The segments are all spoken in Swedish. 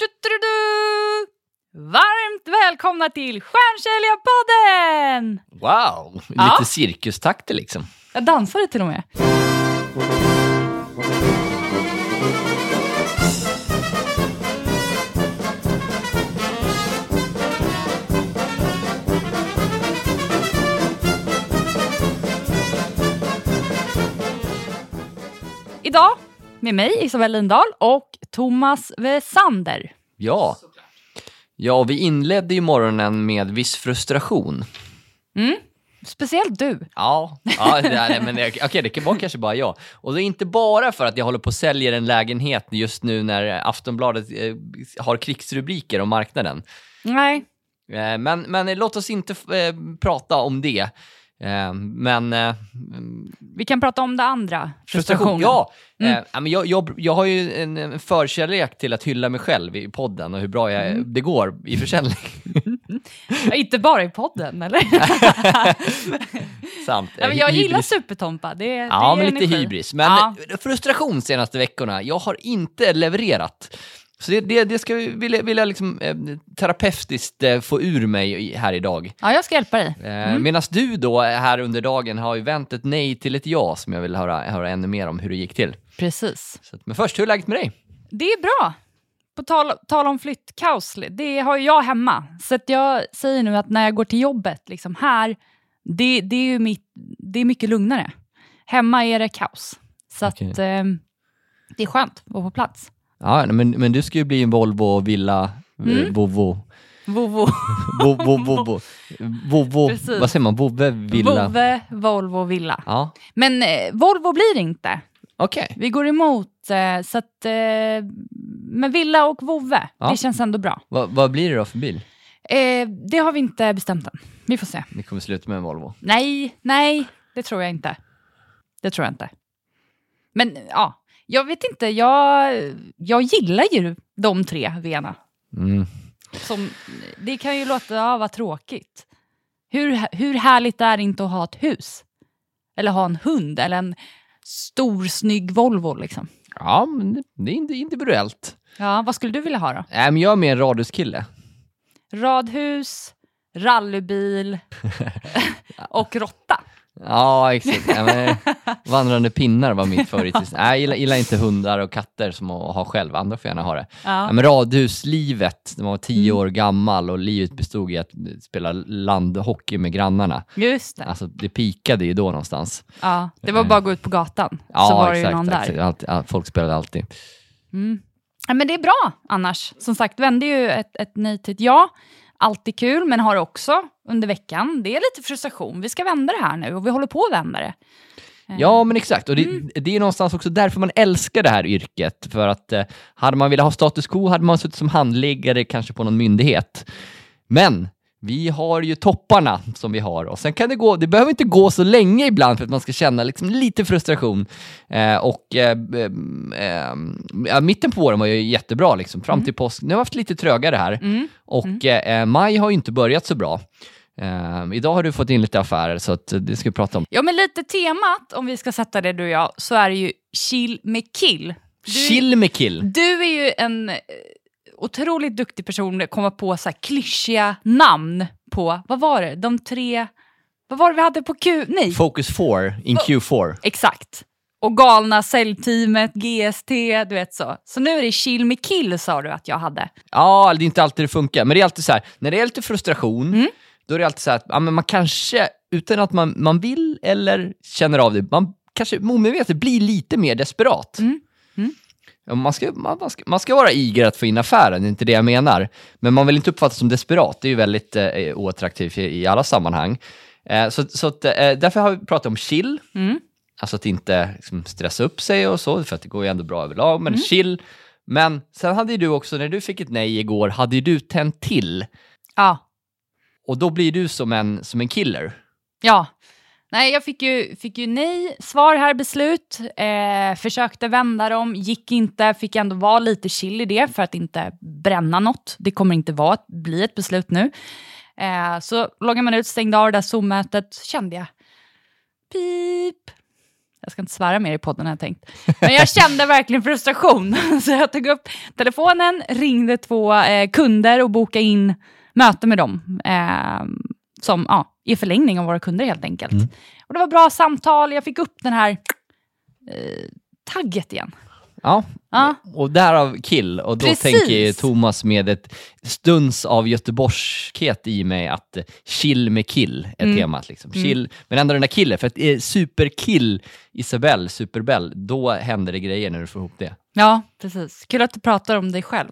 du, du, du. Varmt välkomna till Stjärnsäljarpodden! Wow, lite Ja. cirkustakter liksom. Jag dansade till och med. Idag med mig, Isabel Lindahl och Thomas Wessander. Ja. Ja, vi inledde ju morgonen med viss frustration. Mm. Speciellt du. Ja, ja är, men det, okej, det var kanske bara jag. Och det är inte bara för att jag håller på och säljer en lägenhet just nu när Aftonbladet eh, har krigsrubriker om marknaden. Nej, Eh, men, men låt oss inte eh, prata om det. Eh, men eh, vi kan prata om det andra. Frustration, ja. Mm. Eh, men jag, jag, jag har ju en, förkärlek till att hylla mig själv i podden och hur bra jag, Mm. det går i försäljning. Inte bara i podden, eller? Sant. ja, men jag Hybris- gillar Supertompa. Det, Ja, det är men lite energi. hybris. Men Ja. frustration senaste veckorna. Jag har inte levererat. Så det, det, det ska vi vilja, vilja liksom, eh, terapeutiskt eh, få ur mig här idag. Ja, jag ska hjälpa dig. Eh, Mm. Medan du då eh, här under dagen har ju vänt ett nej till ett ja som jag vill höra, höra ännu mer om hur det gick till. Precis. Så, men först, hur är läget med dig? Det är bra. På tal, tal om flyttkaos, det har ju jag hemma. Så att jag säger nu att när jag går till jobbet, liksom här, det, det är ju mitt, det är mycket lugnare. Hemma är det kaos. Så Okej. att eh, det är skönt att vara på plats. Ja, men, men du ska ju bli en Volvo Villa, Mm. mm. Vovo, Vovo, Vovo, Vovo, Vovo, vad säger man, Vove Villa? Vove, Volvo, Villa. Ja, Men eh, Volvo blir inte. okej. Vi går emot, eh, så att... Eh, med Villa och Vove, Ja. det känns ändå bra. Vad, vad blir det då för bil? Eh, det har vi inte bestämt än. Vi får se. Ni kommer sluta med en Volvo. Nej, nej, det tror jag inte. Det tror jag inte. Men ja, jag vet inte. Jag, jag gillar ju de tre Vena. Mm. Som, det kan ju låta ja, vad tråkigt. Hur, hur härligt är det inte att ha ett hus? Eller ha en hund eller en stor snygg Volvo liksom. Ja, men det, är individuellt. Ja, vad skulle du vilja ha då? Nej, men jag är mer en radhuskille. Radhus, rallybil och råtta. Ja, exakt. Ja, men, vandrande pinnar var mitt. Nej, jag gillar, gillar inte hundar och katter som att ha själv. Andra får gärna ha det. Ja. Ja. men radhuslivet, när man var tio Mm. år gammal och livet bestod i att spela landhockey med grannarna. Just det. Alltså, det pikade ju då någonstans. Ja, det var bara att gå ut på gatan, Ja, så var det exakt. ju någon där. exakt. Alltid, all, folk spelade alltid. Mm. Ja, men det är bra annars. Som sagt, vände ju ett, ett nej till ett ja. Alltid kul, men har också under veckan, det är lite frustration. Vi ska vända det här nu och vi håller på att vända det. Eh, Ja, men exakt. Och det, Mm. det är någonstans också därför man älskar det här yrket. För att eh, hade man velat ha status quo hade man suttit som handläggare kanske på någon myndighet. Men vi har ju topparna som vi har och sen kan det gå, det behöver inte gå så länge ibland för att man ska känna liksom lite frustration. Eh, och eh, eh, eh, mitten på våren var ju jättebra liksom, fram till påsk. Nu har vi haft lite trögare här Mm. och eh, maj har ju inte börjat så bra. Idag har du fått in lite affärer så att, det ska vi prata om. Ja, men lite temat, om vi ska sätta det du och jag, så är det ju chill med kill. Du, Chill med kill. Du är ju en otroligt duktig person komma på så här klyschiga namn på, vad var det, de tre, vad var det vi hade på Q? Nej, Focus 4 in Q4. exakt. Och galna säljteamet, GST, du vet så. Så nu är det chill med kill sa du att jag hade. Ja, det är inte alltid det funkar, men det är alltid så här, när det är lite frustration, Mm. då är det alltid så här att ja, men man kanske, utan att man, man vill eller känner av det, man kanske omedvetet blir lite mer desperat. Mm. Mm. Man, ska, man, man, ska, man ska vara eager att få in affären, det är inte det jag menar. Men man vill inte uppfattas som desperat, det är ju väldigt eh, oattraktivt i, i alla sammanhang. Eh, så så att, eh, därför har vi pratat om chill, Mm. Alltså att inte liksom, stressa upp sig och så, för att det går ju ändå bra överlag, men Mm. chill. Men sen hade ju du också, när du fick ett nej igår, hade ju du tänt till. Ja, Och då blir du som en, som en killer. ja. Nej, jag fick ju, fick ju nej, svar här, beslut. Eh, försökte vända dem, gick inte. Fick ändå vara lite chill i det för att inte bränna något. Det kommer inte vara, bli ett beslut nu. Eh, så loggade man ut, stängde av det där Zoom-mötet, kände jag. Pip. Jag ska inte svära mer i podden har jag tänkt. Men jag kände verkligen frustration. Så jag tog upp telefonen, ringde två eh, kunder och bokade in möte med dem. Eh, som ja, i förlängning av våra kunder helt enkelt. Mm. Och det var bra samtal, jag fick upp den här eh, tagget igen. Ja, Ja. och därav kill. Och då Precis. tänker Thomas med ett stunds av göteborgskhet i mig att chill med kill är Mm. temat. Liksom. Chill, Men ändå den där killen, för att eh, superkill Isabelle, Superbell, då händer det grejer när du får ihop det. Ja, precis. Kul att du pratar om dig själv.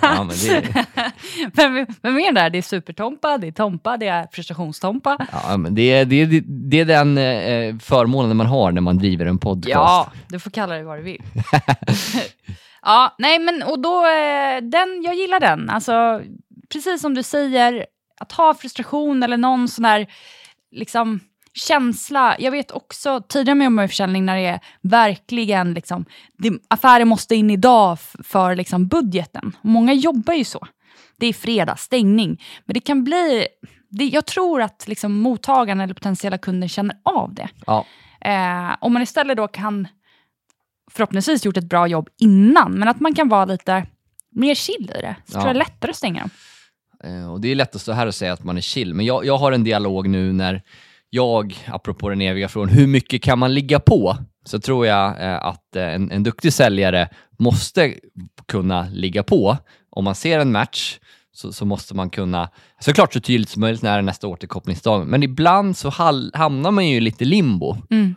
Ja, men det, Vem, vem är det där? Det är Supertompa, det är Tompa, det är Frustrationstompa. ja, men det, det, det, det är den eh, förmånen man har när man driver en podcast. Ja, du får kalla det vad du vill. ja, nej men och då, eh, den, jag gillar den. Alltså, precis som du säger, att ha frustration eller någon sån där liksom, känsla. Jag vet också tidigare med omförsäljning när det är verkligen liksom, det, affärer måste in idag för liksom, budgeten. Många jobbar ju så. Det är fredag, stängning. Men det kan bli, det, jag tror att liksom, mottagaren eller potentiella kunder känner av det. Ja. Eh, om man istället då kan förhoppningsvis gjort ett bra jobb innan, men att man kan vara lite mer chill i det. Så Ja. tror jag det är lättare att stänga dem. Eh, Och det är lätt att stå här och säga att man är chill, men jag, jag har en dialog nu när jag, apropå den eviga frågan, hur mycket kan man ligga på? Så tror jag eh, att eh, en, en duktig säljare måste kunna ligga på. Om man ser en match så, så måste man kunna, såklart så tydligt som möjligt när nästa återkopplingsdag, men ibland så hall, hamnar man ju i lite limbo. Mm.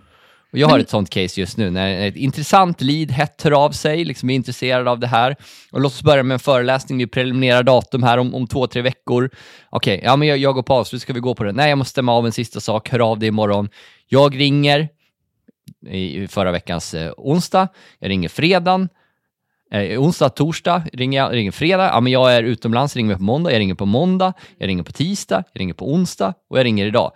Och jag har ett sånt case just nu, när ett intressant lead hett hör av sig, liksom är intresserad av det här. Och låt oss börja med en föreläsning, vi preliminära datum här om, om två, tre veckor. Okej, ja men jag, jag går på avslut, ska vi gå på det? Nej, jag måste stämma av en sista sak, hör av dig imorgon. Jag ringer i förra veckans eh, onsdag, jag ringer fredagen, Eh, onsdag, torsdag ringer jag, ringer fredag. Ja, men jag är utomlands, ringer på måndag. Jag ringer på måndag, jag ringer på tisdag, jag ringer på onsdag och jag ringer idag.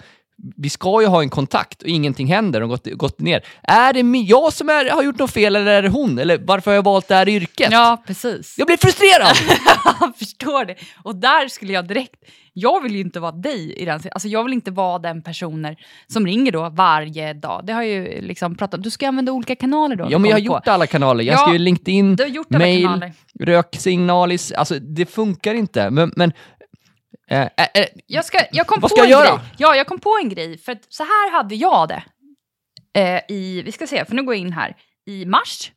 Vi ska ju ha en kontakt och ingenting händer och gått, gått ner. Är det jag som är, har gjort något fel eller är det hon? Eller varför har jag valt det här yrket? Ja, precis. Jag blir frustrerad! Jag förstår det. Och där skulle jag direkt... Jag vill ju inte vara dig i den Alltså jag vill inte vara den personen som ringer då varje dag. Det har ju liksom pratat Du ska använda olika kanaler då. ja, men jag har kom på. gjort alla kanaler. Jag Ja, skriver LinkedIn, Du har gjort alla mail, kanaler. röksignalis. Alltså, det funkar inte. Men, men eh, eh, eh, Jag, ska, jag kom Vad på ska en jag göra? grej. Ja, jag kom på en grej. För att så här hade jag det. Eh, i, vi ska se, för nu går jag in här. I mars.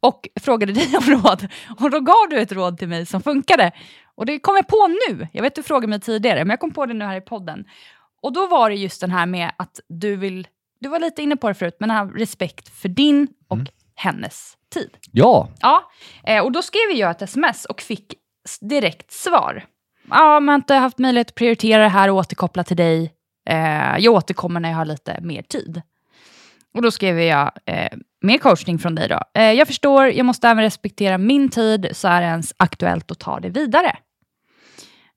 Och frågade dig om råd. Och då gav du ett råd till mig som funkade. Och det kom jag på nu. Jag vet du frågade mig tidigare, men jag kom på det nu här i podden. Och då var det just den här med att du vill... Du var lite inne på det förut, men här respekt för din och Mm. hennes tid. ja, Ja, eh, och då skrev jag ett sms och fick direkt svar. Ja, man har inte haft möjlighet att prioritera det här och återkoppla till dig. Eh, jag återkommer när jag har lite mer tid. Och då skrev jag eh, mer coachning från dig då. Eh, jag förstår, jag måste även respektera min tid så är det ens aktuellt att ta det vidare.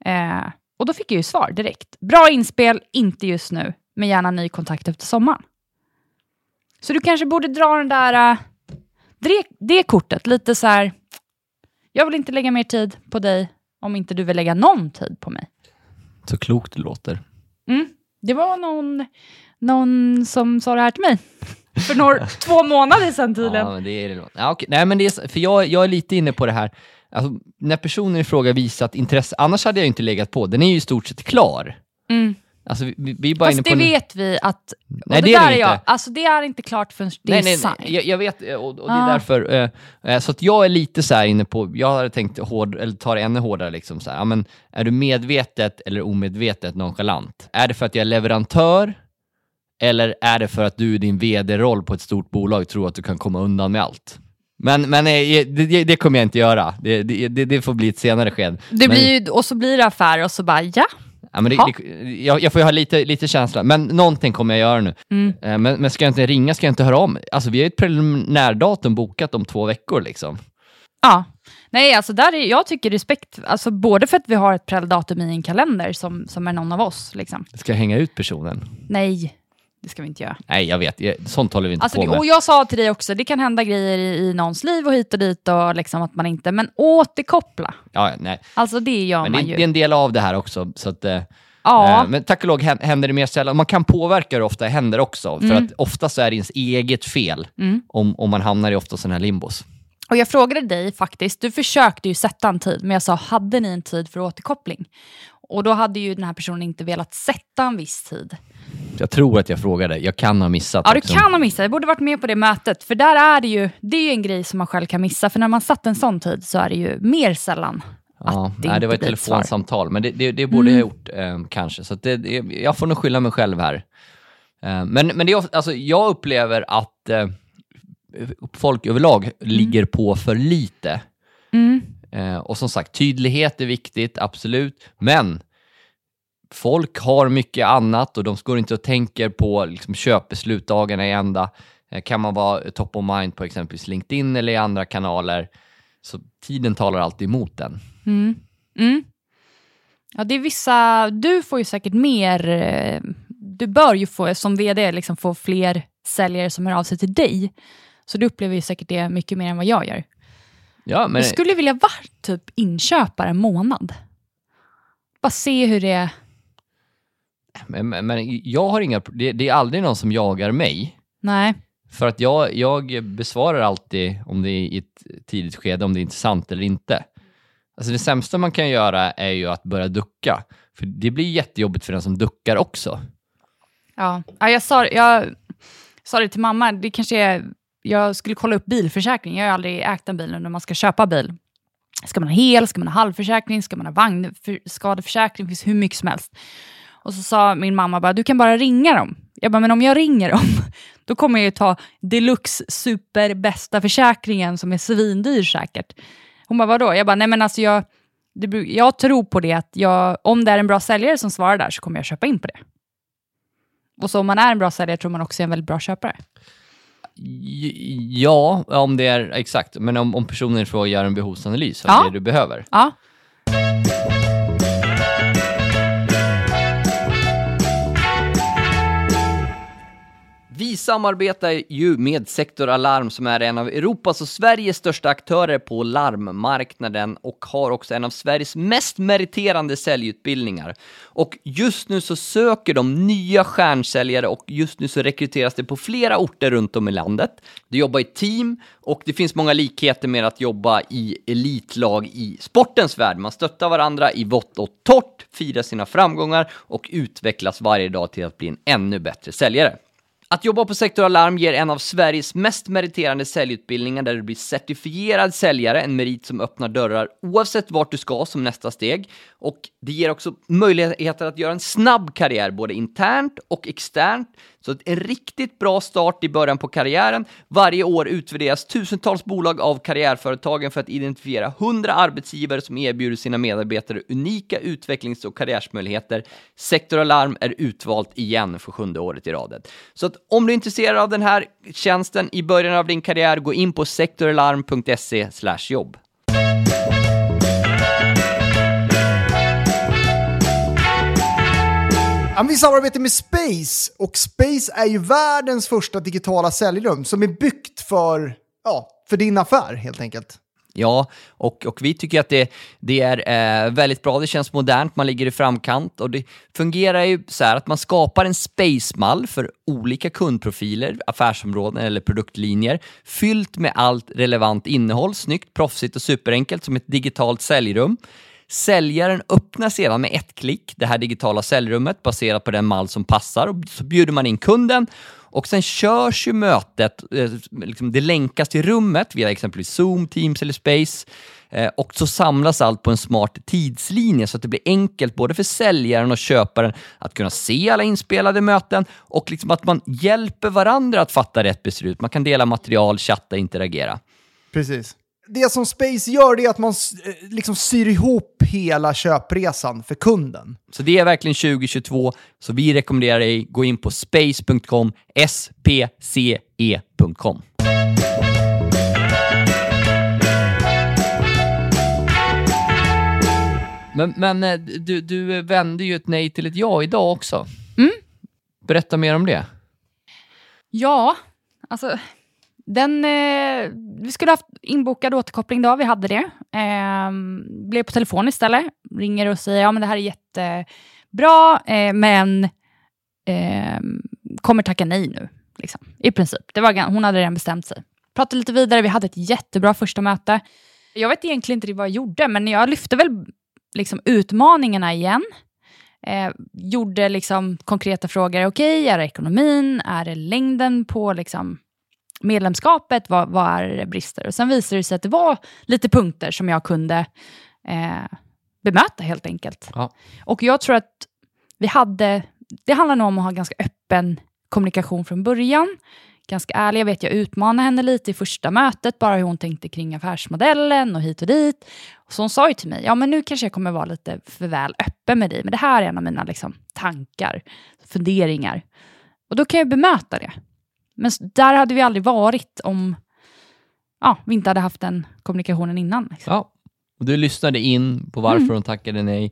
Eh, och då fick jag ju svar direkt. Bra inspel, inte just nu, men gärna ny kontakt efter sommaren. Så du kanske borde dra den där, eh, det, det kortet, lite så här, jag vill inte lägga mer tid på dig om inte du vill lägga någon tid på mig. så klokt det låter. Mm. Det var någon, någon som sa det här till mig för några, två månader sedan tydligen. Ja, men det är det. Ja, okej. Nej, men det är, för jag, jag är lite inne på det här, alltså, när personen i fråga visat intresse, annars hade jag inte legat på, den är ju i stort sett klar. Mm. Alltså, vi, vi är bara inne Fast på det en- vet vi att... Nej, det, det är det är jag, inte. alltså det är inte klart förrän det Nej, är nej, sant. nej. Jag, jag vet, eh, och, och det är Ah. därför, eh, eh, så att jag är lite så här inne på, jag hade tänkt hård, eller ta det ännu hårdare, liksom så här, ja, men är du medvetet eller omedvetet nonchalant? Är det för att jag är leverantör, eller är det för att du i din vd-roll på ett stort bolag tror att du kan komma undan med allt? Men, men eh, det, det, kommer jag inte göra, det, det, det, det får bli ett senare sked. Det men, blir ju, och så blir det affär och så bara ja. Ja, men det, det, jag, jag får ju ha lite, lite känsla, men någonting kommer jag göra nu. Mm. Eh, Men, men ska jag inte ringa, ska jag inte höra om? Alltså vi har ju ett preliminärdatum bokat om två veckor liksom. Ja. Nej, alltså där är, jag tycker respekt, alltså både för att vi har ett prelldatum i en kalender som, som är någon av oss. Liksom. Ska jag hänga ut personen? Nej, det ska vi inte göra. Nej, jag vet. Sånt håller vi inte Alltså, på med. och jag sa till dig också, det kan hända grejer i, i någons liv och hit och dit och liksom att man inte, men återkoppla. Ja, nej. Alltså det gör Men man det, ju. det är en del av det här också. Så att, eh, Ja. Eh, Men tack och lov hän- händer det mer sällan. Man kan påverka hur ofta det händer också, för Mm. att oftast är det ens eget fel om, om man hamnar i ofta sådana här limbos. Och jag frågade dig faktiskt, du försökte ju sätta en tid, men jag sa, hade ni en tid för återkoppling? Och då hade ju den här personen inte velat sätta en viss tid. Jag tror att jag frågade, jag kan ha missat Ja, du också. kan ha missat. Jag borde varit med på det mötet. För där är det ju, det är ju en grej som man själv kan missa. För när man satt en sån tid så är det ju mer sällan Ja, det nej, det var ett telefonsamtal, men det, det, det borde Mm. jag ha gjort eh, kanske. Så det, det, jag får nog skylla mig själv här. Eh, men men det är, alltså, jag upplever att eh, folk överlag ligger på för lite. Mm. Eh, och som sagt, tydlighet är viktigt, absolut. Men folk har mycket annat och de går inte och tänker på liksom, köpbeslutdagarna i ända. Eh, kan man vara top of mind på exempelvis LinkedIn eller i andra kanaler. Så tiden talar alltid emot den. Mm. Mm. Ja, det är vissa... Du får ju säkert mer... Eh, du bör ju få, som vd, liksom få fler säljare som hör av sig till dig. Så du upplever ju säkert det mycket mer än vad jag gör. Ja, men, Jag skulle vilja vara typ inköpare en månad. Bara se hur det... men, men- men jag har inga... Det, det är aldrig någon som jagar mig. Nej. För att jag, jag besvarar alltid om det är i ett tidigt skede, om det är intressant eller inte. Alltså det sämsta man kan göra är ju att börja ducka. För det blir jättejobbigt för den som duckar också. Ja, ja jag, sa, jag sa det till mamma, det kanske är, jag skulle kolla upp bilförsäkring. Jag har aldrig ägt en bil nu när man ska köpa bil. Ska man ha hel, ska man ha halvförsäkring, ska man ha vagnskadeförsäkring, det finns hur mycket som helst. Och så sa min mamma bara, du kan bara ringa dem. Jag bara, men om jag ringer dem, då kommer jag ju ta deluxe superbästa försäkringen som är svindyr säkert. Hon bara, vadå? Jag bara, nej men alltså jag, det, jag tror på det att jag, om det är en bra säljare som svarar där så kommer jag köpa in på det. Och så om man är en bra säljare tror man också är en väldigt bra köpare. Ja, om det är exakt. Men om, om personen i fråga gör en behovsanalys av Ja. det du behöver. Ja. Vi samarbetar ju med Sektor Alarm som är en av Europas och Sveriges största aktörer på larmmarknaden och har också en av Sveriges mest meriterande säljutbildningar. Och just nu så söker de nya stjärnsäljare och just nu så rekryteras det på flera orter runt om i landet. Du jobbar i team och det finns många likheter med att jobba i elitlag i sportens värld. Man stöttar varandra i vått och torrt, firar sina framgångar och utvecklas varje dag till att bli en ännu bättre säljare. Att jobba på Sektor Alarm ger en av Sveriges mest meriterande säljutbildningar där du blir certifierad säljare, en merit som öppnar dörrar oavsett vart du ska som nästa steg. Och det ger också möjligheter att göra en snabb karriär, både internt och externt. Så en riktigt bra start i början på karriären. Varje år utvärderas tusentals bolag av karriärföretagen för att identifiera 100 arbetsgivare som erbjuder sina medarbetare unika utvecklings och karriärsmöjligheter. Sektor Alarm är utvalt igen för sjunde året i raden. Så att om du är intresserad av den här tjänsten i början av din karriär, gå in på sektoralarm.se jobb. Vi samarbetar med Space och Space är ju världens första digitala säljrum som är byggt för, ja, för din affär helt enkelt. Ja, och, och vi tycker att det, det är eh, väldigt bra. Det känns modernt, man ligger i framkant och det fungerar ju så här att man skapar en space-mall för olika kundprofiler, affärsområden eller produktlinjer fyllt med allt relevant innehåll, snyggt, proffsigt och superenkelt som ett digitalt säljrum. Säljaren öppnar sedan med ett klick det här digitala säljrummet baserat på den mall som passar och så bjuder man in kunden och sen körs ju mötet, eh, liksom det länkas till rummet via exempelvis Zoom, Teams eller Space eh, och så samlas allt på en smart tidslinje så att det blir enkelt både för säljaren och köparen att kunna se alla inspelade möten och liksom att man hjälper varandra att fatta rätt beslut. Man kan dela material, chatta, interagera. Precis. Det som Space gör är att man eh, liksom syr ihop hela köpresan för kunden. Så det är verkligen 2022, så vi rekommenderar dig gå in på space.com, spce.com. Men, men eh, du, du vände ju ett nej till ett ja idag också. Berätta mer om det. Ja, alltså den, eh, vi skulle haft inbokad återkoppling då, vi hade det. Eh, blev på telefon istället, ringer och säger ja men det här är jättebra, eh, men eh, kommer tacka nej nu. Liksom, I princip. Det var, hon hade redan bestämt sig. Pratade lite vidare, vi hade ett jättebra första möte. Jag vet egentligen inte vad jag gjorde, men jag lyfte väl liksom utmaningarna igen. Eh, gjorde liksom konkreta frågor. Okej, är det ekonomin? Är det längden på liksom medlemskapet? Vad, vad är det brister? Och sen visade det sig att det var lite punkter som jag kunde eh, bemöta helt enkelt. Ja. Och jag tror att vi hade, det handlar nog om att ha ganska öppen kommunikation från början. Ganska ärlig, jag vet jag utmanade henne lite i första mötet, bara hur hon tänkte kring affärsmodellen och hit och dit. Så hon sa ju till mig, ja men nu kanske jag kommer vara lite för väl öppen med dig, men det här är en av mina liksom, tankar, funderingar. Och då kan jag bemöta det. Men där hade vi aldrig varit om ja, vi inte hade haft den kommunikationen innan. Liksom. Ja, och du lyssnade in på varför Mm. hon tackade nej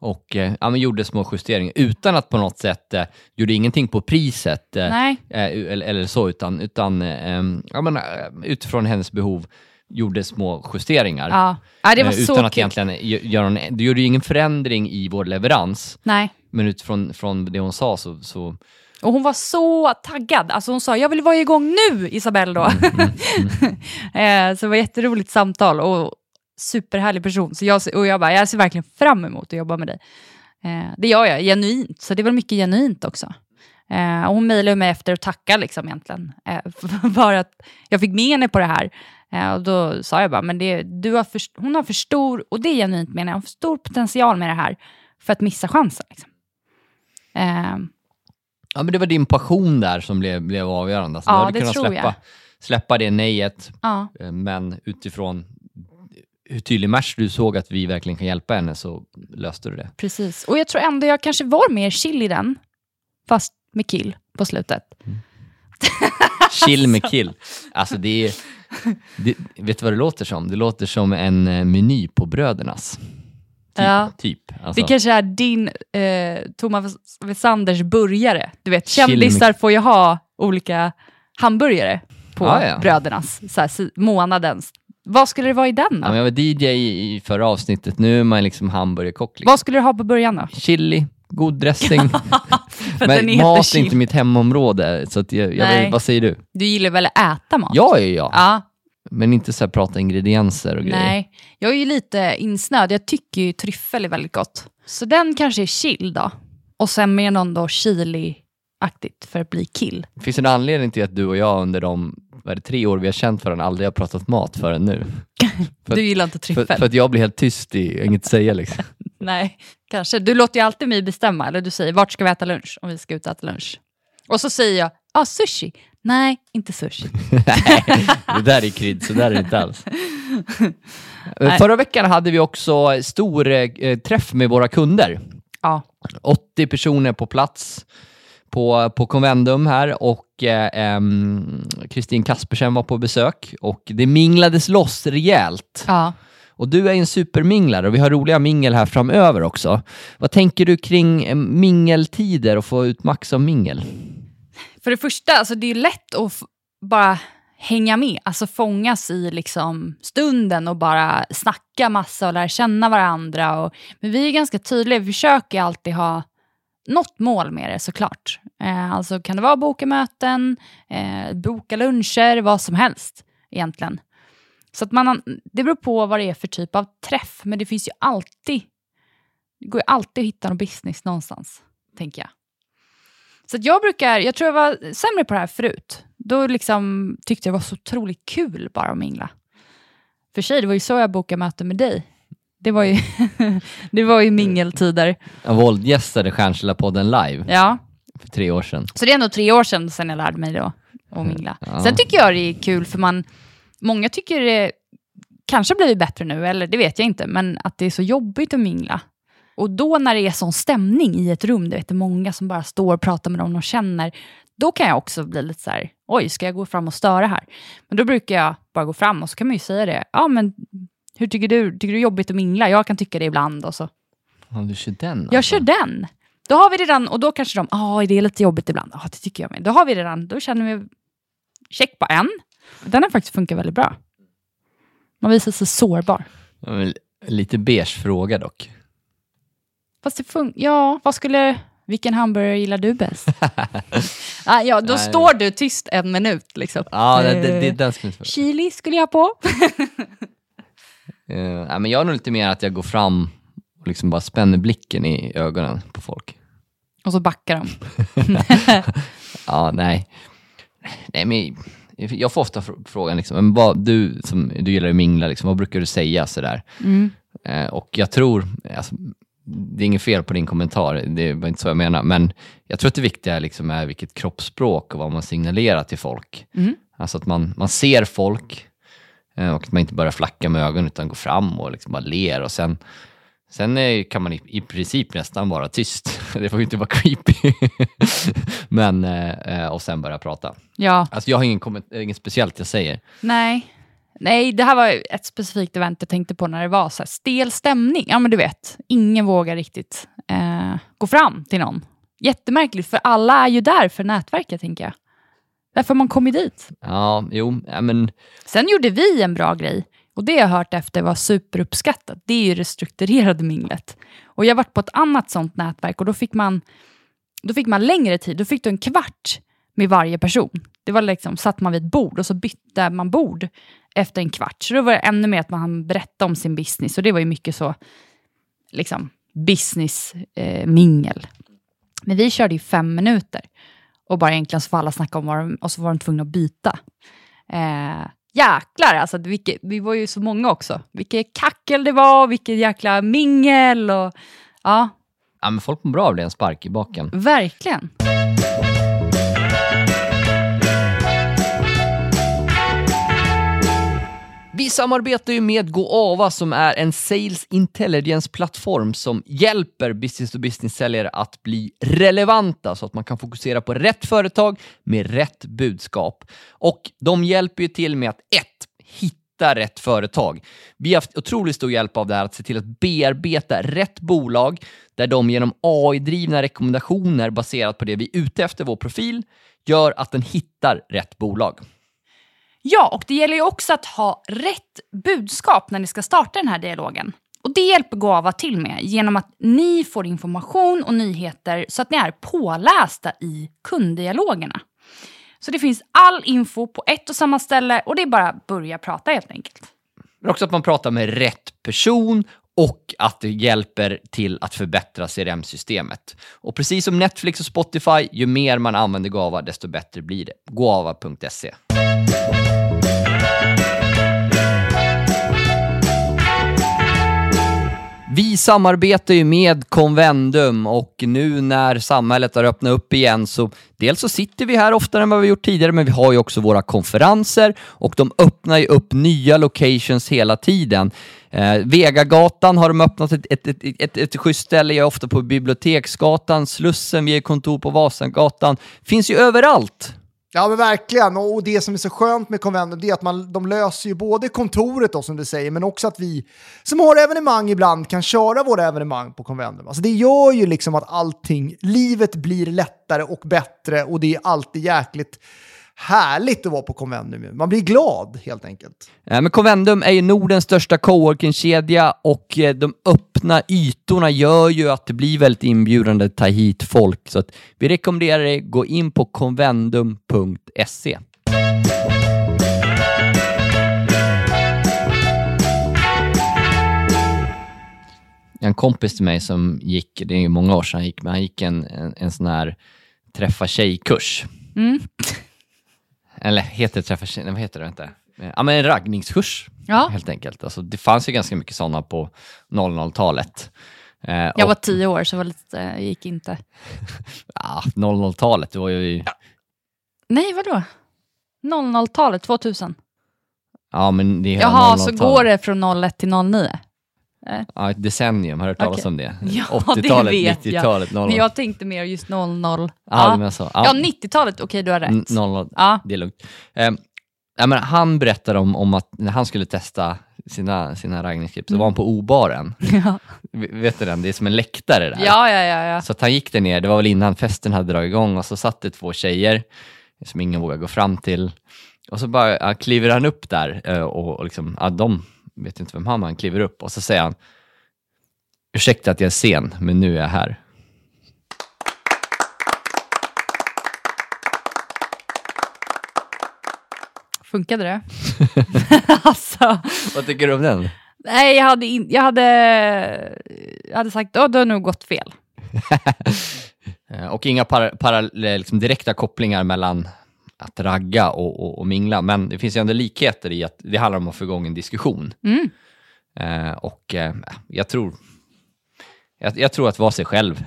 och eh, ja, gjorde små justeringar utan att på något sätt eh, gjorde ingenting på priset eh, eh, eller, eller så, utan, utan eh, em, ja, men, eh, utifrån hennes behov gjorde små justeringar. ja. ja det var Eh, så utan att kul. egentligen gö- göra någon, du gjorde ju ingen förändring i vår leverans, Nej. men utifrån från det hon sa så, så Och hon var så taggad. Alltså hon sa, jag vill vara igång nu, Isabelle då. eh, så det var ett jätteroligt samtal och superhärlig person. Så jag, och jag bara, jag ser verkligen fram emot att jobba med dig. Eh, det gör jag, genuint. Så det väl mycket genuint också. Eh, och hon mejlade mig efter och tackade liksom egentligen. För att jag fick med henne på det här. Och då sa jag bara, men det, du har för, hon har för stor, och det är genuint menar jag, hon har för stor potential med det här för att missa chansen. Liksom. Ja, men det var din passion där som blev, blev avgörande. Alltså, Ja, du hade det kunnat tror släppa, jag. släppa det nejet, ja. eh, men utifrån hur tydlig match du såg att vi verkligen kan hjälpa henne så löste du det. Precis. Och jag tror ändå jag kanske var mer chill i den, fast med kill på slutet. Chill med kill. Alltså det är... Det, vet du vad det låter som? Det låter som en eh, meny på Brödernas. Typ. Ja. typ. Alltså, Det kanske är din eh, Thomas Wessanders burgare. Du vet, kändisar får ju ha olika hamburgare på Ja, ja. brödernas, så här, månadens. Vad skulle det vara i den då? ja, jag var DJ i, i förra avsnittet, nu är man liksom hamburgerkock. Liksom. Vad skulle du ha på början då? Chili, god dressing. Men mat är inte mitt hemområde, så jag, jag vad säger du? Du gillar väl att äta mat? Ja, ja, ja. Ja, Men inte så här prata ingredienser och grejer. nej. Jag är ju lite insnöad. Jag tycker ju tryffel är väldigt gott. Så den kanske är chill då. Och sen med någon då chili-aktigt för att bli kill. Finns det en anledning till att du och jag under de vad det, tre år vi har känt varandra aldrig har pratat mat förrän nu? För- du gillar inte För, tryffel? för att jag blir helt tyst i inget att säga liksom. Nej, kanske. Du låter ju alltid mig bestämma, eller du säger vart ska vi äta lunch om vi ska ut och äta lunch. Och så säger jag, ah, sushi. Nej, inte sushi. Nej, det där är krydd, så där är det inte alls. Förra veckan hade vi också stor eh, träff med våra kunder. Ja, 80 personer på plats på, på Convendum här och eh, Kristin Kaspersen var på besök och det minglades loss rejält. ja. Och du är en superminglare och vi har roliga mingel här framöver också. Vad tänker du kring eh, mingeltider och få ut max av mingel? För det första, alltså det är lätt att bara hänga med, alltså fångas i liksom stunden och bara snacka massa och lära känna varandra. Och, men vi är ganska tydliga, vi försöker alltid ha något mål med det såklart. Eh, alltså kan det vara boka möten, eh, boka luncher, vad som helst egentligen. Så att man, det beror på vad det är för typ av träff, men det finns ju alltid, det går ju alltid att hitta någon business någonstans, tänker jag. Så jag brukar, jag tror jag var sämre på det här förut. Då liksom tyckte jag det var så otroligt kul bara att mingla. För sig, det var ju så jag bokade möten med dig. Det var ju, det var ju mingeltider. Jag våldgästade Stjärnsilla-podden live Ja. för tre år sedan. Så det är ändå tre år sedan, sedan jag lärde mig då att mingla. Ja. Sen tycker jag det är kul för man, många tycker det kanske blivit bättre nu, eller det vet jag inte, men att det är så jobbigt att mingla. Och då när det är sån stämning i ett rum, vet, det är många som bara står och pratar med någon de känner, då kan jag också bli lite så här, oj, ska jag gå fram och störa här? Men då brukar jag bara gå fram och så kan man ju säga det, ja men hur tycker du? Tycker du det är jobbigt att mingla? Jag kan tycka det ibland och så. Ja, du kör den Jag alltså. kör den. Då har vi redan, och då kanske de, ja det är lite jobbigt ibland. Ja det tycker jag med. Då har vi redan, då känner vi check på en. Den har faktiskt funkat väldigt bra. Man visar sig sårbar. Lite beige fråga dock. Fast det fun- Ja, vad skulle... Vilken hamburgare gillar du bäst? ah, ja, då Nej. står du tyst en minut. Liksom. Ja, det, det, det, Eh, den skulle jag Chili skulle jag på. Uh, men jag är nog lite mer att jag går fram och liksom bara spänner blicken i ögonen på folk. Och så backar de. Ja, nej. nej men jag får ofta fr- frågan, liksom, men vad, du som du gillar att mingla, liksom, vad brukar du säga sådär? Mm. Eh, och jag tror, alltså, det är inget fel på din kommentar, det var inte så jag menar, men jag tror att det viktiga liksom är vilket kroppsspråk och vad man signalerar till folk. Mm. Alltså att man, man ser folk eh, och att man inte bara flackar med ögonen utan går fram och liksom bara ler och sen Sen kan man i, princip nästan vara tyst. Det får ju inte vara creepy. Men, eh, eh, och sen börja prata. Ja, Alltså jag har ingen inget speciellt jag säger. nej. Nej, det här var ett specifikt event jag tänkte på när det var så här stel stämning. Ja, men du vet, ingen vågar riktigt eh, gå fram till någon. Jättemärkligt, för alla är ju där för nätverket, tänker jag. Därför man kommit dit. Ja, jo, ja, men Sen gjorde vi en bra grej och det jag hört efter var superuppskattat. Det är ju det strukturerade minglet. Och jag varit på ett annat sånt nätverk och då fick man, då fick man längre tid. Då fick du en kvart med varje person. Det var liksom, satt man vid ett bord och så bytte man bord efter en kvart. Så då var det ännu mer att man hann berätta om sin business och det var ju mycket så liksom business-mingel. Men vi körde ju fem minuter och bara egentligen så får alla snacka om vad de, och så var de tvungna att byta. Eh, jäklar alltså, vilket, vi var ju så många också. Vilket kackel det var, vilket jäkla mingel och ja, Ja, men folk mår bra av det, en spark i baken. verkligen. Vi samarbetar ju med GoAva som är en sales intelligence-plattform som hjälper business-to-business-säljare att bli relevanta så att man kan fokusera på rätt företag med rätt budskap. Och de hjälper ju till med att ett, hitta rätt företag. Vi har haft otroligt stor hjälp av det här att se till att bearbeta rätt bolag där de genom AI-drivna rekommendationer baserat på det vi är ute efter vår profil gör att den hittar rätt bolag. Ja, och det gäller ju också att ha rätt budskap när ni ska starta den här dialogen. Och det hjälper Guava till med genom att ni får information och nyheter så att ni är pålästa i kunddialogerna. Så det finns all info på ett och samma ställe och det är bara att börja prata helt enkelt. Men också att man pratar med rätt person och att det hjälper till att förbättra CRM-systemet. Och precis som Netflix och Spotify, ju mer man använder Gava, desto bättre blir det. Guava.se Vi samarbetar ju med Convendum och nu när samhället har öppnat upp igen så dels så sitter vi här oftare än vad vi gjort tidigare men vi har ju också våra konferenser och de öppnar ju upp nya locations hela tiden. Eh, Vegagatan har de öppnat ett, ett, ett, ett, ett schysst ställe, jag är ofta på Biblioteksgatan, Slussen, vi är kontor på Vasagatan. Finns ju överallt. Ja men verkligen, och det som är så skönt med Convendum är att man, de löser ju både kontoret då som du säger, men också att vi som har evenemang ibland kan köra våra evenemang på Convendum. Alltså det gör ju liksom att allting, livet blir lättare och bättre och det är alltid jäkligt härligt att vara på Convendum. Man blir glad helt enkelt. Ja, Men Convendum är ju Nordens största coworking-kedja och eh, de upp öppna ytorna gör ju att det blir väldigt inbjudande att ta hit folk. Så att vi rekommenderar dig gå in på convendum.se. En kompis till mig som gick, det är ju många år sedan han gick, men han gick en, en, en sån här träffa tjej-kurs. Mm. Eller heter det träffa tjej? Nej, vad heter det? Inte? Ja, men en raggningskurs Ja, helt enkelt. Alltså, det fanns ju ganska mycket sådana på 00-talet. Eh, jag var tio år så det var lite, gick inte. ja, 00-talet, det var ju... Ja. Nej, vadå? 00-talet, 2000. men det är Jaha, så 00-talet. går det från 01 till 09? Ja, ett decennium, har du hört talas Okej. om det? Ja, 80-talet, det vet jag. 90-talet, 00. Men jag tänkte mer just 00. Ja, Ja, så. ja 90-talet, okej du har rätt. 00, Ja. det är lugnt. Eh, ja, men han berättade om, om att när han skulle testa sina, sina raggningsklipp så var han på O-baren. Ja. V- Vet du den? Det är som en läktare där. ja, ja, ja. ja. Så att han gick där ner, det var väl innan festen hade dragit igång och så satt det två tjejer som ingen vågade gå fram till. Och så bara ja, kliver han upp där eh, och, och liksom, ja, de vet inte vem han är, han kliver upp och så säger han Ursäkta att jag är sen, men nu är jag här. Funkade det? alltså, Vad tycker du om den? nej, jag hade, in, jag hade, jag hade sagt att du har nog gått fel. Eh, Och inga para, para, liksom direkta kopplingar mellan att ragga och, och, och mingla, men det finns ju ändå likheter i att det handlar om att få igång en diskussion. Mm. Eh, och eh, jag tror jag, jag tror att vara sig själv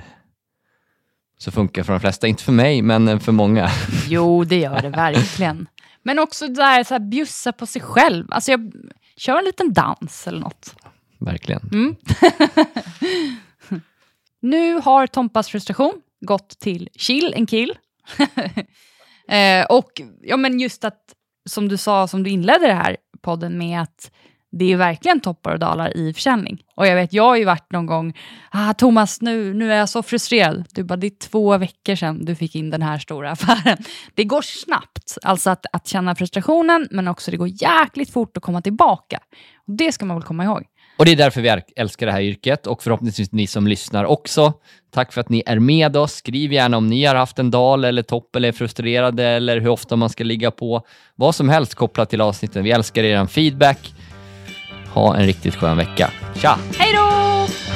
så funkar för de flesta. Inte för mig, men för många. Jo, det gör det verkligen. Men också där, så här, bjussa på sig själv. Alltså, jag kör en liten dans eller något. Verkligen. Mm. nu har Tompas frustration gått till chill en kill. eh, och ja, men just att, som du sa, som du inledde det här podden med, att det är verkligen toppar och dalar i försäljning. Och jag vet, jag har ju varit någon gång, ah, Thomas, nu, nu är jag så frustrerad. Du bara, det är två veckor sedan du fick in den här stora affären. Det går snabbt, alltså att, att känna frustrationen, men också det går jäkligt fort att komma tillbaka. Och det ska man väl komma ihåg. Och det är därför vi älskar det här yrket och förhoppningsvis ni som lyssnar också. Tack för att ni är med oss. Skriv gärna om ni har haft en dal eller topp eller är frustrerade eller hur ofta man ska ligga på. Vad som helst kopplat till avsnitten. Vi älskar er feedback. Ha en riktigt skön vecka. Tja! Hej då!